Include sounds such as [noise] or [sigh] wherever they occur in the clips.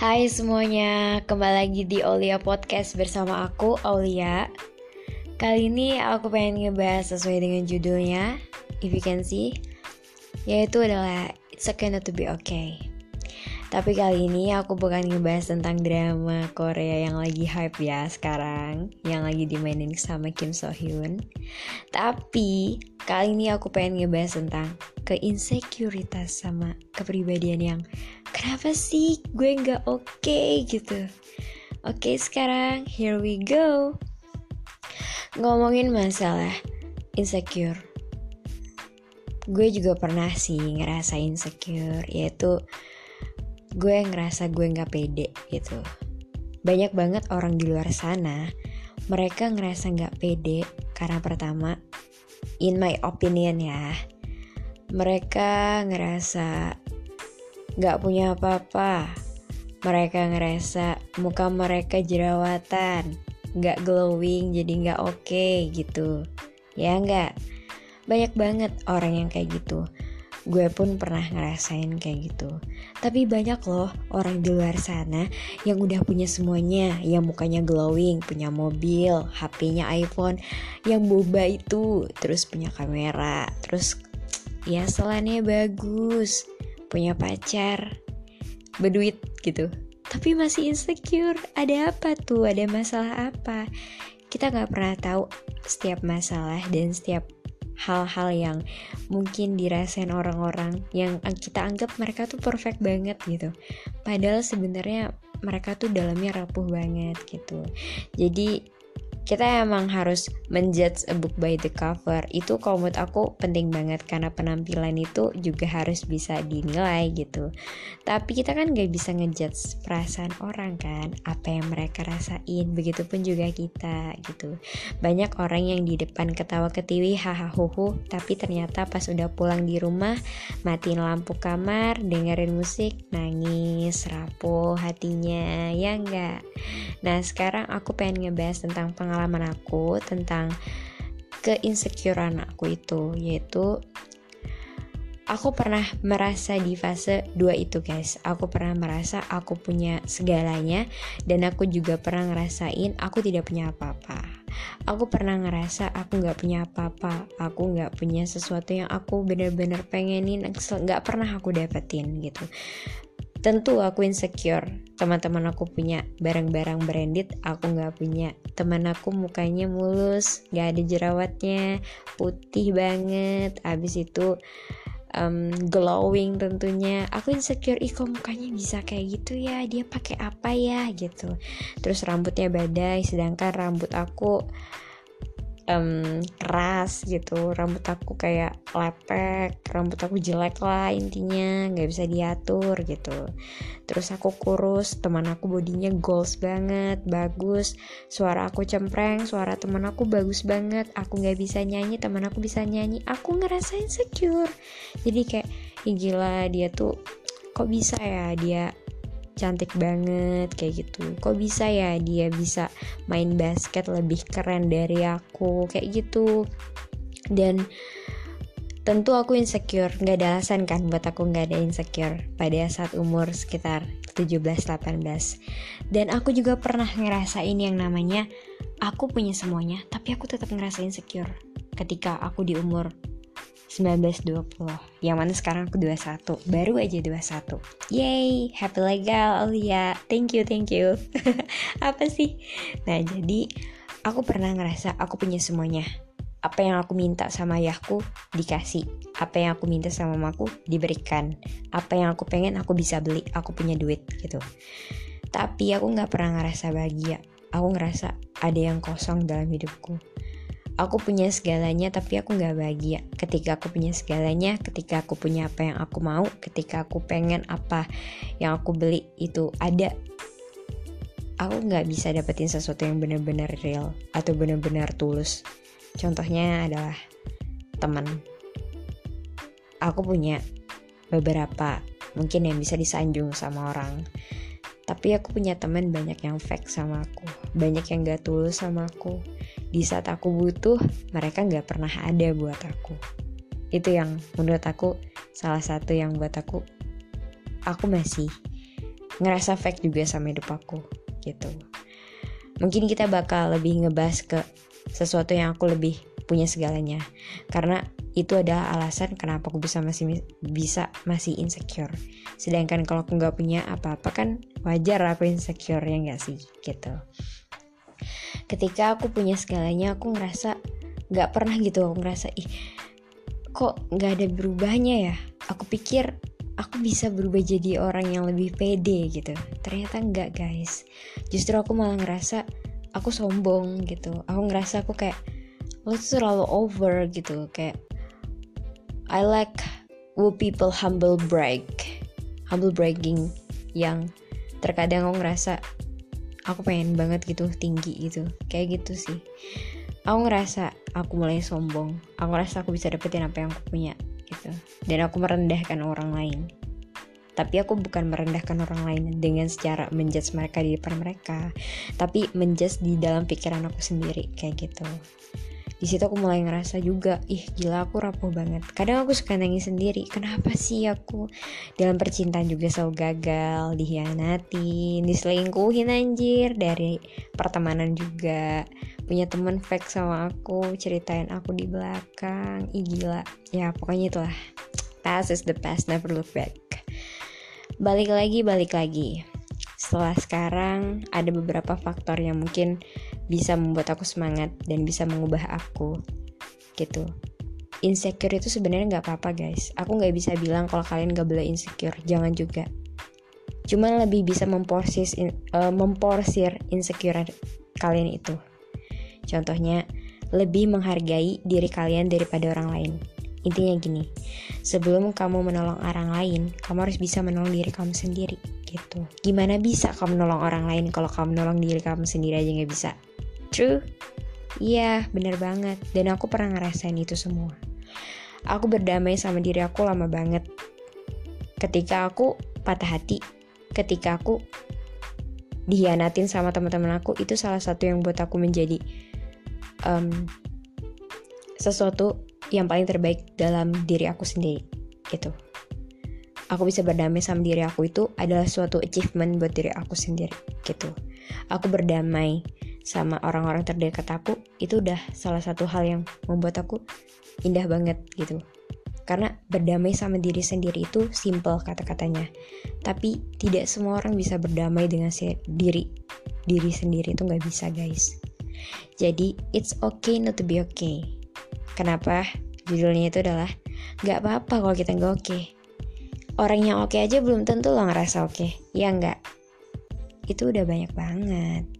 Hai semuanya, kembali lagi di Aulia Podcast bersama aku, Aulia. Kali ini aku pengen ngebahas sesuai dengan judulnya If you can see Yaitu adalah It's okay not to be okay. Tapi kali ini aku bukan ngebahas tentang drama Korea yang lagi hype ya sekarang Yang lagi dimainin sama Kim So Hyun. Tapi kali ini aku pengen ngebahas tentang keinsecuritas sama kepribadian yang kenapa sih? Gue nggak oke okay, gitu. Oke okay, sekarang here we go. Ngomongin masalah insecure. Gue juga pernah sih ngerasa insecure yaitu gue ngerasa gue nggak pede gitu. Banyak banget orang di luar sana mereka ngerasa nggak pede karena pertama in my opinion ya mereka ngerasa gak punya apa-apa. Mereka ngerasa muka mereka jerawatan, gak glowing jadi gak oke okay, gitu. Ya nggak? Banyak banget orang yang kayak gitu. Gue pun pernah ngerasain kayak gitu. Tapi banyak loh orang di luar sana yang udah punya semuanya, yang mukanya glowing, punya mobil, HP-nya iPhone, yang boba itu, terus punya kamera, terus ya selannya bagus punya pacar berduit gitu. Tapi masih insecure ada apa tuh? Ada masalah apa? Kita nggak pernah tahu setiap masalah dan setiap hal-hal yang mungkin dirasain orang-orang yang kita anggap mereka tuh perfect banget gitu. Padahal sebenarnya mereka tuh dalamnya rapuh banget gitu. Jadi kita emang harus menjudge a book by the cover. Itu kalau menurut aku penting banget karena penampilan itu juga harus bisa dinilai gitu. Tapi kita kan gak bisa ngejudge perasaan orang kan apa yang mereka rasain begitupun juga kita gitu. Banyak orang yang di depan ketawa ketiwi hahaha tapi ternyata pas udah pulang di rumah matiin lampu kamar dengerin musik nangis rapuh hatinya ya enggak nah sekarang aku pengen ngebahas tentang pengalaman pengalaman aku tentang keinsecurean aku itu yaitu aku pernah merasa di fase dua itu guys. Aku pernah merasa aku punya segalanya dan aku juga pernah ngerasain aku tidak punya apa-apa. Aku pernah ngerasa aku nggak punya apa-apa. Aku nggak punya sesuatu yang aku bener-bener pengenin nggak pernah aku dapetin gitu tentu aku insecure. Teman-teman aku punya barang-barang branded aku nggak punya. Teman aku mukanya mulus nggak ada jerawatnya putih banget. Abis itu um, glowing tentunya. Aku insecure ih kok mukanya bisa kayak gitu ya? Dia pakai apa ya? Gitu. Terus rambutnya badai sedangkan rambut aku um, keras gitu. Rambut aku kayak lepek rambut aku jelek lah intinya nggak bisa diatur gitu. Terus aku kurus teman aku bodinya goals banget bagus. Suara aku cempreng suara teman aku bagus banget. Aku nggak bisa nyanyi teman aku bisa nyanyi. Aku ngerasa insecure jadi kayak ya gila dia tuh kok bisa ya? Dia cantik banget kayak gitu. Kok bisa ya dia bisa main basket lebih keren dari aku? Kayak gitu. Dan tentu aku insecure. Nggak ada alasan kan buat aku nggak ada insecure pada saat umur sekitar 17-18 dan aku juga pernah ngerasain yang namanya aku punya semuanya tapi aku tetap ngerasa insecure ketika aku di umur 1920 Yang mana sekarang aku 21 Baru aja 21 Yay Happy legal. Ya Thank you Thank you. [laughs] Apa sih? Nah jadi Aku pernah ngerasa Aku punya semuanya. Apa yang aku minta sama ayahku dikasih. Apa yang aku minta sama mamaku diberikan. Apa yang aku pengen aku bisa beli. Aku punya duit gitu. Tapi aku nggak pernah ngerasa bahagia. Aku ngerasa ada yang kosong dalam hidupku aku punya segalanya tapi aku nggak bahagia. Ketika aku punya segalanya ketika aku punya apa yang aku mau ketika aku pengen apa yang aku beli itu ada. Aku nggak bisa dapetin sesuatu yang benar-benar real atau benar-benar tulus. Contohnya adalah teman. Aku punya beberapa mungkin yang bisa disanjung sama orang. Tapi aku punya teman banyak yang fake sama aku banyak yang gak tulus sama aku di saat aku butuh mereka nggak pernah ada buat aku. Itu yang menurut aku salah satu yang buat aku aku masih ngerasa fake juga sama hidup aku gitu. Mungkin kita bakal lebih ngebahas ke sesuatu yang aku lebih punya segalanya. Karena itu adalah alasan kenapa aku bisa masih bisa masih insecure. Sedangkan kalau aku nggak punya apa-apa kan wajar aku insecure ya nggak sih? Gitu ketika aku punya segalanya aku ngerasa nggak pernah gitu. Aku ngerasa ih kok nggak ada berubahnya ya? Aku pikir aku bisa berubah jadi orang yang lebih pede gitu. Ternyata enggak guys. Justru aku malah ngerasa aku sombong gitu. Aku ngerasa aku kayak lo tuh terlalu over gitu. Kayak I like when people humble brag. Humble bragging yang terkadang aku ngerasa aku pengen banget gitu tinggi gitu. Kayak gitu sih. Aku ngerasa aku mulai sombong. Aku ngerasa aku bisa dapetin apa yang aku punya gitu. Dan aku merendahkan orang lain. Tapi aku bukan merendahkan orang lain dengan secara menjudge mereka di depan mereka. Tapi menjudge di dalam pikiran aku sendiri kayak gitu di situ aku mulai ngerasa juga ih gila aku rapuh banget. Kadang aku suka nangis sendiri kenapa sih aku? Dalam percintaan juga selalu gagal dihianati diselingkuhin anjir. Dari pertemanan juga punya temen fake sama aku ceritain aku di belakang. Ih gila. Ya pokoknya itulah. Past is the past never look back. Balik lagi balik lagi. Setelah sekarang ada beberapa faktor yang mungkin bisa membuat aku semangat dan bisa mengubah aku gitu. Insecure itu sebenarnya nggak apa-apa guys. Aku nggak bisa bilang kalau kalian gak boleh insecure. Jangan juga. Cuman lebih bisa memporsir uh, memporsir insecure kalian itu. Contohnya lebih menghargai diri kalian daripada orang lain. Intinya gini, sebelum kamu menolong orang lain, kamu harus bisa menolong diri kamu sendiri gitu. Gimana bisa kamu menolong orang lain kalau kamu menolong diri kamu sendiri aja nggak bisa? True? Iya, bener banget. Dan aku pernah ngerasain itu semua. Aku berdamai sama diri aku lama banget. Ketika aku patah hati, ketika aku dihianatin sama teman-teman aku, itu salah satu yang buat aku menjadi um, sesuatu yang paling terbaik dalam diri aku sendiri gitu aku bisa berdamai sama diri aku itu adalah suatu achievement buat diri aku sendiri gitu aku berdamai sama orang-orang terdekat aku itu udah salah satu hal yang membuat aku indah banget gitu karena berdamai sama diri sendiri itu simple kata-katanya tapi tidak semua orang bisa berdamai dengan si diri diri sendiri itu nggak bisa guys jadi it's okay not to be okay Kenapa? Judulnya itu adalah Gak apa-apa kalau kita nggak oke okay. Orang yang oke okay aja belum tentu lo ngerasa oke okay. Ya nggak? Itu udah banyak banget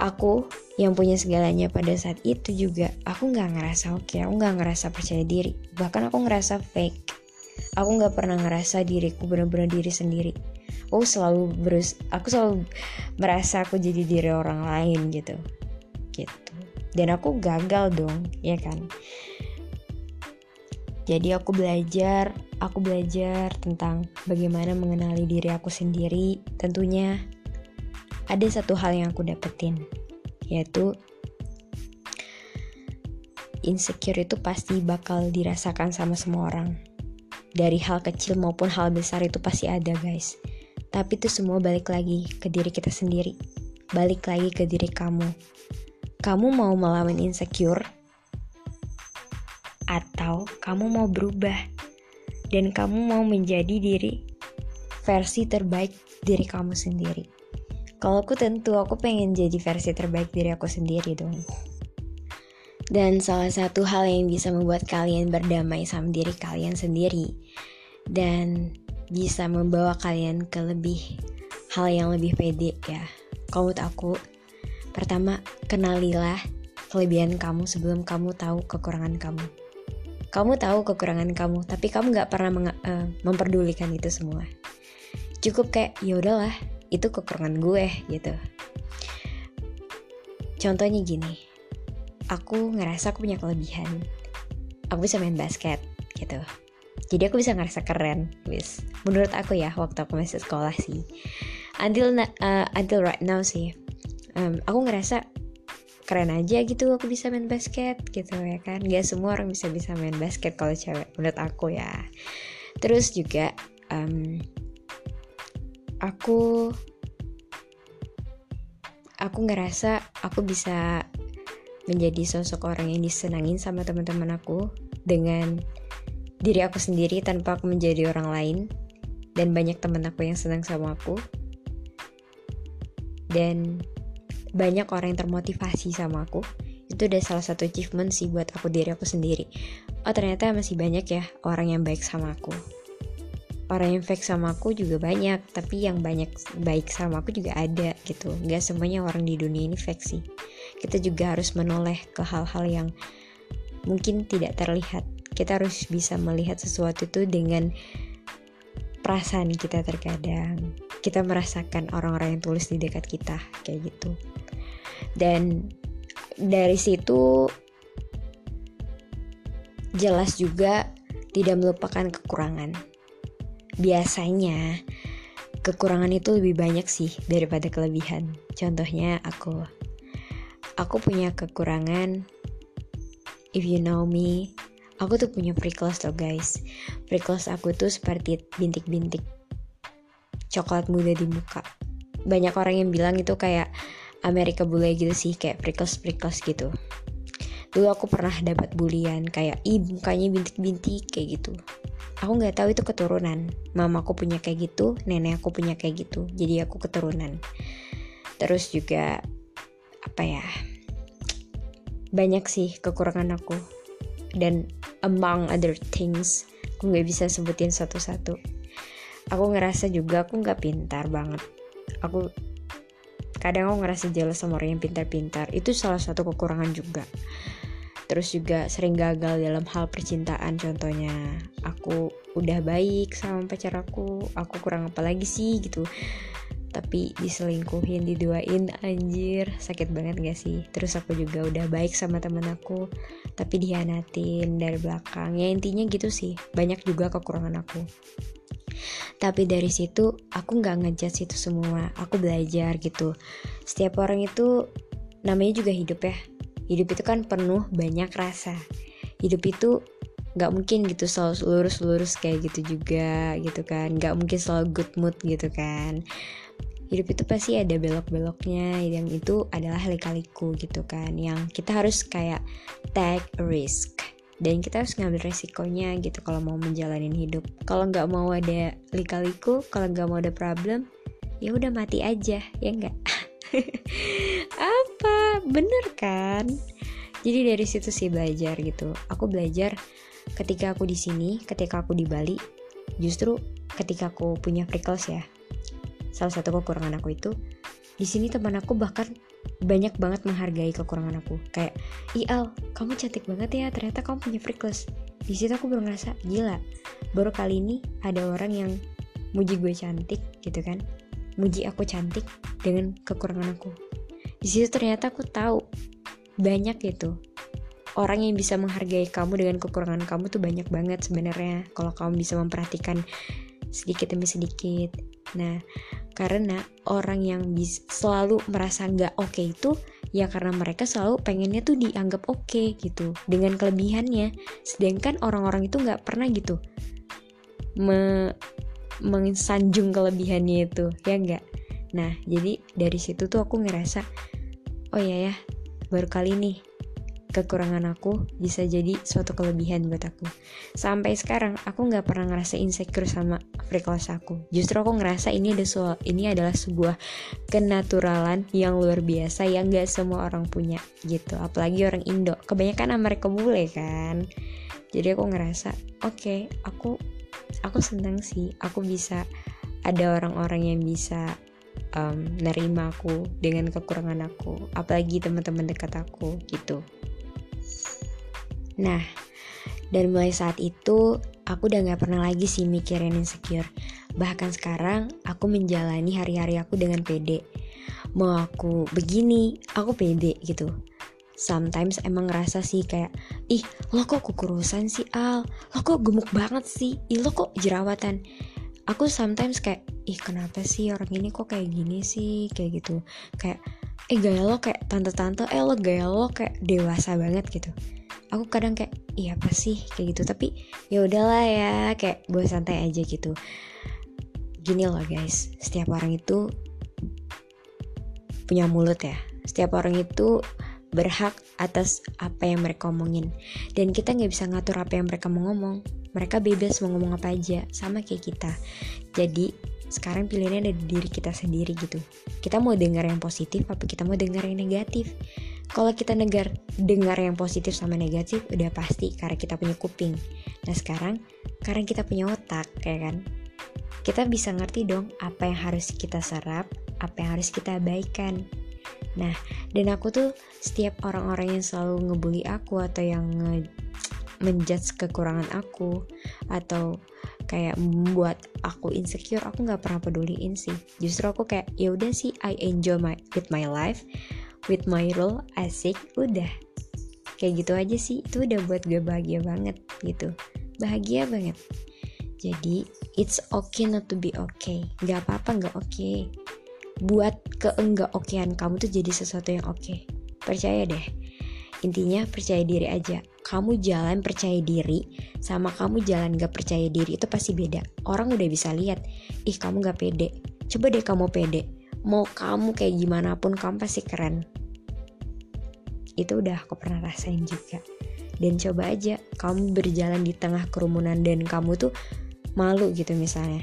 Aku yang punya segalanya pada saat itu juga Aku nggak ngerasa oke okay. Aku nggak ngerasa percaya diri. Bahkan aku ngerasa fake. Aku nggak pernah ngerasa diriku benar-benar diri sendiri. Aku selalu berus aku selalu merasa aku jadi diri orang lain gitu. Gitu. Dan aku gagal dong ya kan? Jadi aku belajar aku belajar tentang bagaimana mengenali diri aku sendiri tentunya ada satu hal yang aku dapetin yaitu insecure itu pasti bakal dirasakan sama semua orang. Dari hal kecil maupun hal besar itu pasti ada guys. Tapi itu semua balik lagi ke diri kita sendiri. Balik lagi ke diri kamu. Kamu mau melawan insecure atau kamu mau berubah? Dan kamu mau menjadi diri versi terbaik diri kamu sendiri. Kalau aku tentu aku pengen jadi versi terbaik diri aku sendiri dong. Dan salah satu hal yang bisa membuat kalian berdamai sama diri kalian sendiri dan bisa membawa kalian ke lebih hal yang lebih pede ya. Kalau menurut aku Pertama, kenalilah kelebihan kamu sebelum kamu tahu kekurangan kamu. Kamu tahu kekurangan kamu, tapi kamu gak pernah uh, memperdulikan itu semua. Cukup kayak ya udahlah, itu kekurangan gue gitu. Contohnya gini, aku ngerasa aku punya kelebihan. Aku bisa main basket gitu. Jadi aku bisa ngerasa keren, wis. Menurut aku ya, waktu aku masih sekolah sih. Until uh, until right now sih, um, aku ngerasa keren aja gitu aku bisa main basket gitu ya kan gak semua orang bisa bisa main basket kalau cewek menurut aku ya terus juga um, aku aku ngerasa aku bisa menjadi sosok orang yang disenangin sama teman-teman aku dengan diri aku sendiri tanpa aku menjadi orang lain dan banyak teman aku yang senang sama aku. Dan banyak orang yang termotivasi sama aku. Itu udah salah satu achievement sih buat aku diri aku sendiri. Oh ternyata masih banyak ya orang yang baik sama aku orang yang fake sama aku juga banyak tapi yang banyak baik sama aku juga ada gitu. Nggak semuanya orang di dunia ini fake sih. Kita juga harus menoleh ke hal-hal yang mungkin tidak terlihat. Kita harus bisa melihat sesuatu itu dengan perasaan kita terkadang. Kita merasakan orang-orang yang tulus di dekat kita kayak gitu. Dan dari situ jelas juga tidak melupakan kekurangan biasanya kekurangan itu lebih banyak sih daripada kelebihan. Contohnya aku. Aku punya kekurangan if you know me, aku tuh punya prickles loh guys. Prickles aku tuh seperti bintik-bintik coklat muda di muka. Banyak orang yang bilang itu kayak Amerika bule gitu sih, kayak prickles-prickles gitu. Dulu aku pernah dapat bulian kayak ih mukanya bintik-bintik kayak gitu. Aku nggak tahu itu keturunan. Mama aku punya kayak gitu nenek aku punya kayak gitu. Jadi aku keturunan. Terus juga apa ya banyak sih kekurangan aku. Dan among other things aku nggak bisa sebutin satu-satu. Aku ngerasa juga aku nggak pintar banget. Aku kadang aku ngerasa jelas sama orang yang pintar-pintar. Itu salah satu kekurangan juga terus juga sering gagal dalam hal percintaan contohnya aku udah baik sama pacar aku aku kurang apa lagi sih gitu. Tapi diselingkuhin diduain anjir sakit banget gak sih? Terus aku juga udah baik sama temen aku tapi dihianatin dari belakang. Ya intinya gitu sih banyak juga kekurangan aku. Tapi dari situ aku nggak ngejudge itu semua. Aku belajar gitu. Setiap orang itu namanya juga hidup ya hidup itu kan penuh banyak rasa. Hidup itu nggak mungkin gitu selalu lurus-lurus kayak gitu juga gitu kan. Nggak mungkin selalu good mood gitu kan. Hidup itu pasti ada belok-beloknya. Yang itu adalah lika-liku gitu kan. Yang kita harus kayak take risk. Dan kita harus ngambil resikonya gitu kalau mau menjalani hidup. Kalau nggak mau ada lika-liku kalau nggak mau ada problem ya udah mati aja ya enggak apa [laughs] bener kan? Jadi dari situ sih belajar gitu. Aku belajar ketika aku di sini ketika aku di Bali justru ketika aku punya prickles ya. Salah satu kekurangan aku itu di sini teman aku bahkan banyak banget menghargai kekurangan aku. Kayak Ial kamu cantik banget ya ternyata kamu punya prickles di situ aku baru ngerasa gila baru kali ini ada orang yang muji gue cantik gitu kan. Muji aku cantik dengan kekurangan aku di situ ternyata aku tahu banyak itu orang yang bisa menghargai kamu dengan kekurangan kamu tuh banyak banget sebenarnya. Kalau kamu bisa memperhatikan sedikit demi sedikit. Nah karena orang yang bisa selalu merasa nggak oke okay itu ya karena mereka selalu pengennya tuh dianggap oke okay, gitu dengan kelebihannya. Sedangkan orang-orang itu nggak pernah gitu me mensanjung kelebihannya itu ya enggak nah jadi dari situ tuh aku ngerasa oh ya ya baru kali nih kekurangan aku bisa jadi suatu kelebihan buat aku. Sampai sekarang aku nggak pernah ngerasa insecure sama frequency aku. Justru aku ngerasa ini ada soal ini adalah sebuah kenaturalan yang luar biasa yang nggak semua orang punya gitu. Apalagi orang Indo. Kebanyakan Amerika bule kan? Jadi aku ngerasa oke okay, aku aku senang sih. Aku bisa ada orang-orang yang bisa um, nerima aku dengan kekurangan aku apalagi teman-teman dekat aku gitu. Nah dan mulai saat itu aku udah gak pernah lagi sih mikirin insecure. Bahkan sekarang aku menjalani hari-hari aku dengan pede. Mau aku begini aku pede gitu. Sometimes emang ngerasa sih kayak ih lo kok kukurusan sih Al? Lo kok gemuk banget sih? Ih lo kok jerawatan aku sometimes kayak ih kenapa sih orang ini kok kayak gini sih? Kayak gitu. Kayak eh gaya lo kayak tante-tante eh lo gaya lo kayak dewasa banget gitu. Aku kadang kayak iya apa sih? Kayak gitu. Tapi ya udahlah ya kayak gue santai aja gitu. Gini loh guys. Setiap orang itu punya mulut ya. Setiap orang itu berhak atas apa yang mereka omongin. Dan kita nggak bisa ngatur apa yang mereka mau ngomong mereka bebas mau ngomong apa aja sama kayak kita. Jadi sekarang pilihannya ada di diri kita sendiri gitu. Kita mau dengar yang positif apa kita mau dengar yang negatif? Kalau kita negar dengar yang positif sama negatif udah pasti karena kita punya kuping. Nah sekarang karena kita punya otak kayak kan? Kita bisa ngerti dong apa yang harus kita serap apa yang harus kita abaikan. Nah, dan aku tuh setiap orang-orang yang selalu ngebully aku atau yang menjudge kekurangan aku atau kayak membuat aku insecure, aku nggak pernah peduliin sih. Justru aku kayak ya udah sih, I enjoy my with my life, with my role, asik, udah. Kayak gitu aja sih, itu udah buat gue bahagia banget gitu. Bahagia banget. Jadi, it's okay not to be okay. Gak apa-apa gak oke. Okay buat keenggak okean kamu tuh jadi sesuatu yang oke okay. percaya deh intinya percaya diri aja kamu jalan percaya diri sama kamu jalan gak percaya diri itu pasti beda. Orang udah bisa lihat ih kamu gak pede. Coba deh kamu pede. Mau kamu kayak gimana pun kamu pasti keren. Itu udah aku pernah rasain juga. Dan coba aja kamu berjalan di tengah kerumunan dan kamu tuh malu gitu misalnya.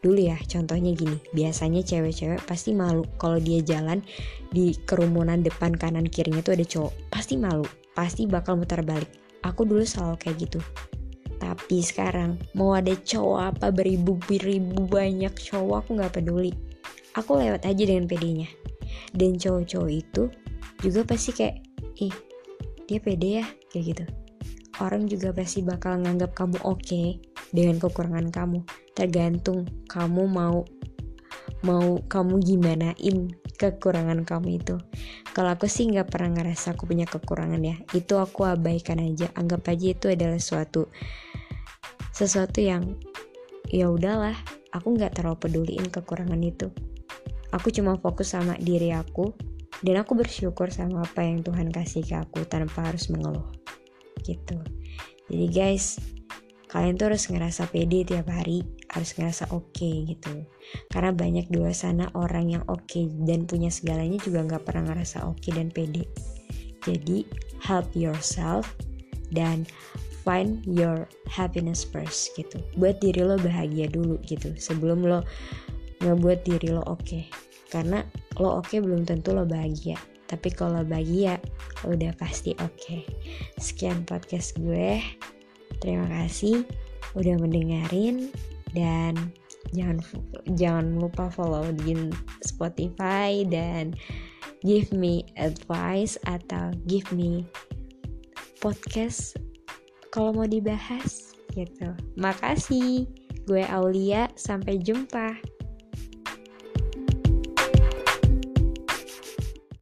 Dulu ya, contohnya gini, biasanya cewek-cewek pasti malu kalau dia jalan di kerumunan depan kanan kirinya tuh ada cowok. Pasti malu, pasti bakal muter balik. Aku dulu selalu kayak gitu. Tapi sekarang mau ada cowok apa beribu-ribu banyak cowok aku nggak peduli. Aku lewat aja dengan pedenya. Dan cowok-cowok itu juga pasti kayak, ih dia pede ya kayak gitu. Orang juga pasti bakal nganggap kamu oke okay dengan kekurangan kamu tergantung kamu mau mau kamu gimanain kekurangan kamu itu. Kalau aku sih nggak pernah ngerasa aku punya kekurangan ya. Itu aku abaikan aja. Anggap aja itu adalah suatu sesuatu yang ya udahlah aku nggak terlalu peduliin kekurangan itu. Aku cuma fokus sama diri aku dan aku bersyukur sama apa yang Tuhan kasih ke aku tanpa harus mengeluh. Gitu. Jadi guys kalian tuh harus ngerasa pede tiap hari harus ngerasa oke okay, gitu. Karena banyak di luar sana orang yang oke okay dan punya segalanya juga nggak pernah ngerasa oke okay dan pede. Jadi help yourself dan find your happiness first gitu. Buat diri lo bahagia dulu gitu sebelum lo ngebuat diri lo oke. Okay. karena lo oke okay belum tentu lo bahagia tapi kalau bahagia lo udah pasti oke. Okay. sekian podcast gue. Terima kasih udah mendengarin dan jangan jangan lupa follow di Spotify dan give me advice atau give me podcast kalau mau dibahas gitu. Makasih. Gue Aulia, sampai jumpa.